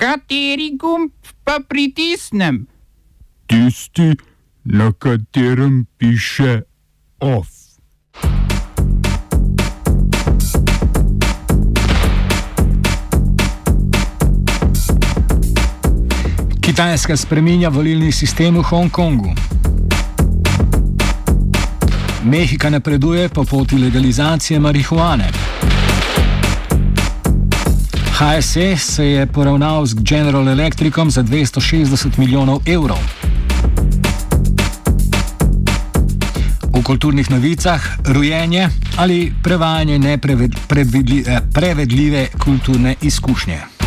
Kateri gumb pa pritisnem? Tisti, na katerem piše OF. Kitajska spreminja volilni sistem v Hongkongu. Mehika napreduje po poti legalizacije marihuane. HSE se je poravnal z General Electricom za 260 milijonov evrov. V kulturnih novicah rojenje ali prevajanje neprevedljive kulturne izkušnje.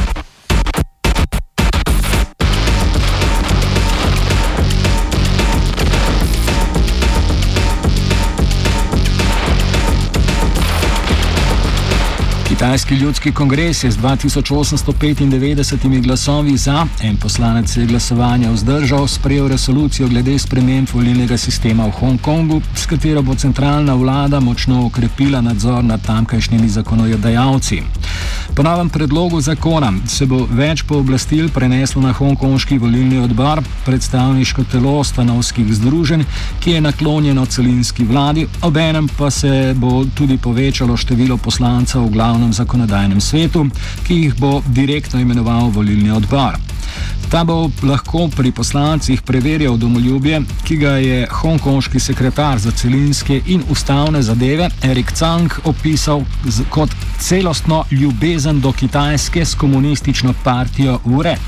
Kitajski ljudski kongres je z 2895 glasovi za, en poslanec je glasovanje vzdržal, sprejel resolucijo glede sprememb volilnega sistema v Hongkongu, s katero bo centralna vlada močno okrepila nadzor nad tamkajšnjimi zakonodajalci. Po novem predlogu zakona se bo več pooblastil preneslo na hongkonški volilni odbor, predstavniško telo stanovskih združenj, ki je naklonjeno celinski vladi, obenem pa se bo tudi povečalo število poslancev v glavnem zakonodajnem svetu, ki jih bo direktno imenoval volilni odbor. Ta bo lahko pri poslancih preverjal domoljubje, ki ga je hongkonški sekretar za celinske in ustavne zadeve Erik Cang opisal kot celostno ljubezen do Kitajske s komunistično partijo Ured.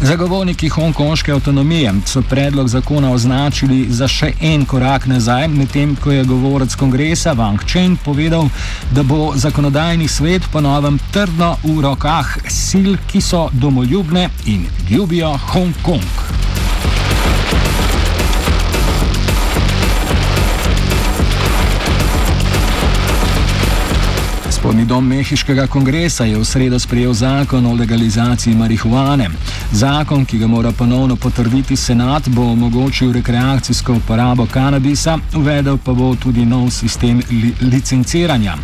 Zagovorniki hongkonške avtonomije so predlog zakona označili za še en korak nazaj, medtem ko je govorec kongresa Wang Chen povedal, da bo zakonodajni svet ponovem trdno v rokah sil, ki so domoljubne in ljubijo Hongkong. Spodnji dom Mehiškega kongresa je v sredo sprejel zakon o legalizaciji marihuane. Zakon, ki ga mora ponovno potrditi senat, bo omogočil rekreacijsko uporabo kanabisa, uvedel pa bo tudi nov sistem li licenciranja.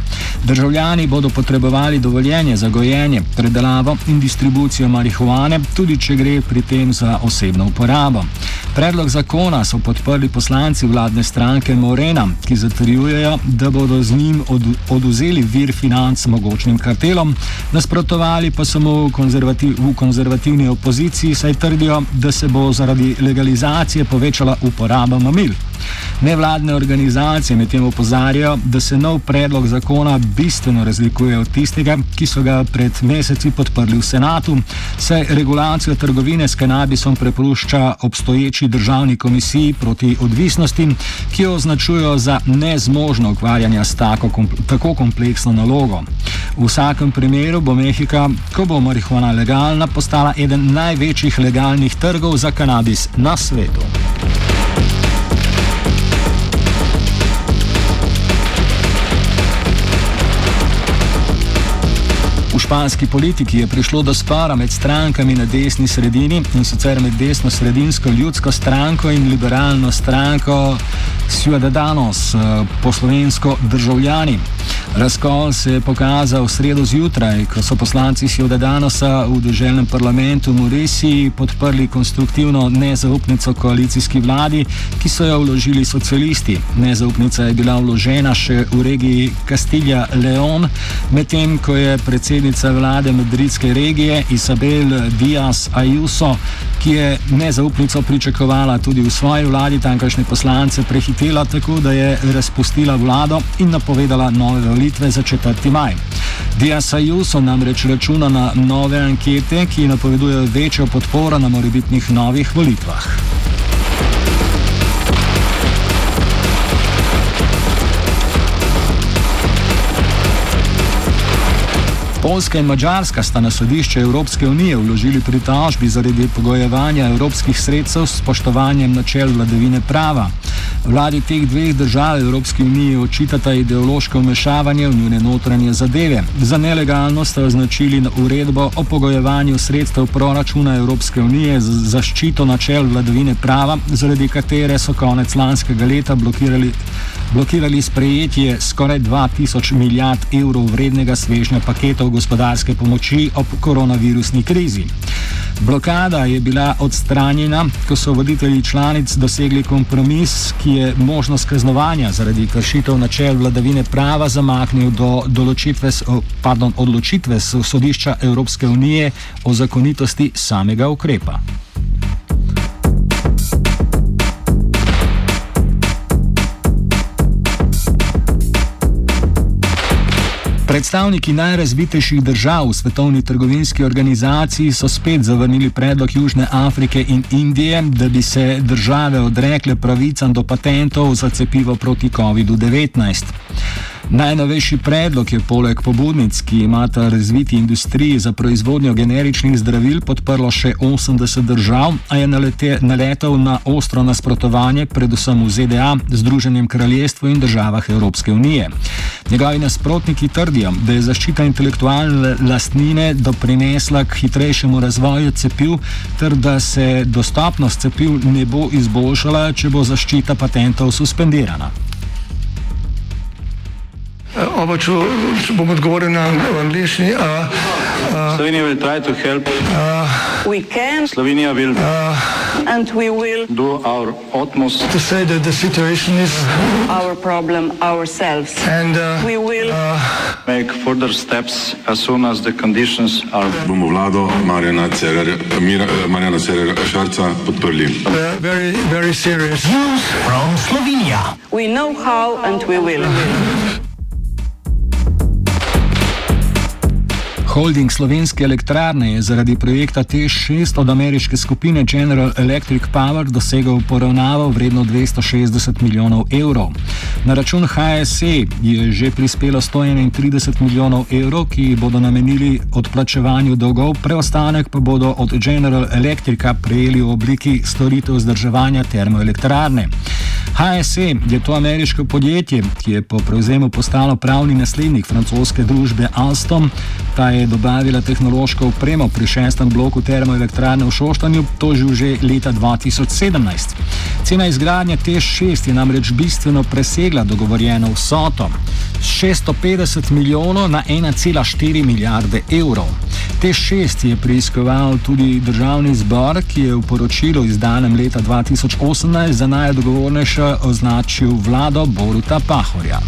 Državljani bodo potrebovali dovoljenje za gojenje, predelavo in distribucijo marihuane, tudi če gre pri tem za osebno uporabo. Predlog zakona so podprli poslanci vladne stranke Morena, ki zatrjujejo, da bodo z njim od oduzeli vir financiranja financ mogočnim kartelom, nasprotovali pa so mu konzervativ, v konzervativni opoziciji, saj trdijo, da se bo zaradi legalizacije povečala uporaba mamil. Nevladne organizacije medtem opozarjajo, da se nov predlog zakona bistveno razlikuje od tistega, ki so ga pred meseci podprli v senatu, saj regulacijo trgovine s kanabisom prepušča obstoječi državni komisiji proti odvisnosti, ki jo označujo za nezmožno ukvarjanje s tako, kompl tako kompleksno nalogo. V vsakem primeru bo Mehika, ko bo marihuana legalna, postala eden največjih legalnih trgov za kanabis na svetu. Španski politiki je prišlo do spora med strankami na desni sredini in sicer med desno-sredinsko ljudsko stranko in liberalno stranko Ciudadanos, eh, poslovensko državljani. Razkol se je pokazal v sredo zjutraj, ko so poslanci Ciudadanosa v državnem parlamentu Morisi podprli konstruktivno nezaupnico koalicijski vladi, ki so jo vložili socialisti. Nezaupnica je bila vložena še v regiji Kastilja-Leon, medtem ko je predsednica vlade madridske regije Isabel Díaz Ayuso, ki je nezaupnico pričakovala tudi v svoji vladi, tamkajšnje poslance prehitela tako, da je razpustila vlado in napovedala nove volitve za 4. maj. Dias Ayuso namreč računa na nove ankete, ki napovedujejo večjo podporo na morebitnih novih volitvah. Poljska in Mačarska sta na sodišče Evropske unije vložili pritožbi zaradi pogojevanja evropskih sredstev s spoštovanjem načel vladavine prava. Vladi teh dveh držav Evropske unije očitata ideološko vmešavanje v njune notranje zadeve. Za nelegalno sta označili uredbo o pogojevanju sredstev proračuna Evropske unije za zaščito načel vladavine prava, zaradi katere so konec lanskega leta blokirali, blokirali sprejetje skoraj 2000 milijard evrov vrednega svežnja paketov gospodarske pomoči ob koronavirusni krizi. Blokada je bila odstranjena, ko so voditelji članic dosegli kompromis, ki je možnost kaznovanja zaradi kršitev načel vladavine prava zamaknil do pardon, odločitve sodišča Evropske unije o zakonitosti samega ukrepa. Predstavniki najrazvitejših držav v svetovni trgovinski organizaciji so spet zavrnili predlog Južne Afrike in Indije, da bi se države odrekle pravicam do patentov za cepivo proti COVID-19. Najnovejši predlog je poleg pobudnic, ki imata razviti industriji za proizvodnjo generičnih zdravil, podprlo še 80 držav, a je nalete, naletel na ostro nasprotovanje, predvsem v ZDA, Združenem kraljestvu in državah Evropske unije. Njegovi nasprotniki trdijo, da je zaščita intelektualne lastnine doprinesla k hitrejšemu razvoju cepiv, ter da se dostopnost cepiv ne bo izboljšala, če bo zaščita patentov suspendirana. Oba, če, če bom odgovoril na angliški. Slovenija will try to help. Uh, we can. Slovenija will. Uh, and we will do our utmost to say that the situation is our problem ourselves. And uh, we will uh, make further steps as soon as the conditions are. Bomo vlado Marjana Cererja Šarca podprli. Very, very serious news from Slovenia. We know how and we will. Holding slovenske elektrarne je zaradi projekta T6 od ameriške skupine General Electric Power dosegel poravnavo vredno 260 milijonov evrov. Na račun HSE je že prispelo 131 milijonov evrov, ki bodo namenili odplačevanju dolgov, preostanek pa bodo od General Electrica prejeli v obliki storitev vzdrževanja termoelektrarne. HSE je to ameriško podjetje, ki je po prevzemu postalo pravni naslednik francoske družbe Alstom. Ta je dobavila tehnološko opremo pri šestem bloku termoelektrarne v Šoštanju, to že že leta 2017. Cena izgradnje T6 je namreč bistveno presegla dogovorjeno vsoto. 650 milijonov na 1,4 milijarde evrov. T6 je preiskoval tudi državni zbor, ki je v poročilu izdanem leta 2018 za najdogovornejšo označil vlado Boruta Pahorja.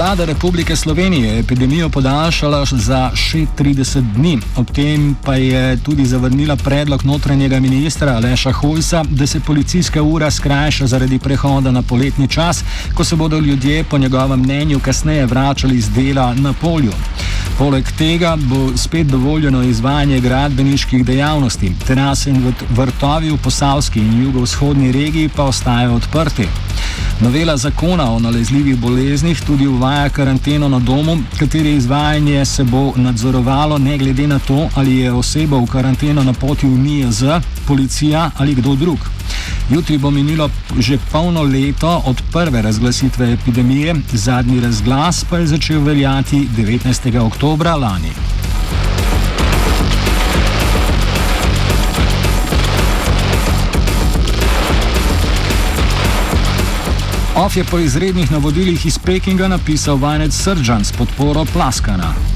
Vlada Republike Slovenije je epidemijo podaljšala za še 30 dni. Ob tem pa je tudi zavrnila predlog notranjega ministra Aleša Hojsa, da se policijska ura skrajša zaradi prehoda na poletni čas, ko se bodo ljudje po njegovem mnenju kasneje vračali z dela na polju. Poleg tega bo spet dovoljeno izvajanje gradbeniških dejavnosti. Terase in vrtovi v posavski in jugovzhodni regiji pa ostajajo odprti. Novela zakona o nalezljivih boleznih tudi uvaja karanteno na domu, katere izvajanje se bo nadzorovalo ne glede na to, ali je oseba v karanteno na poti v NIJZ, policija ali kdo drug. Jutri bo minilo že polno leto od prve razglasitve epidemije, zadnji razglas pa je začel veljati 19. oktobra lani. Of je po izrednih navodilih iz Pekinga napisal vanec Srdžan s podporo Plaskana.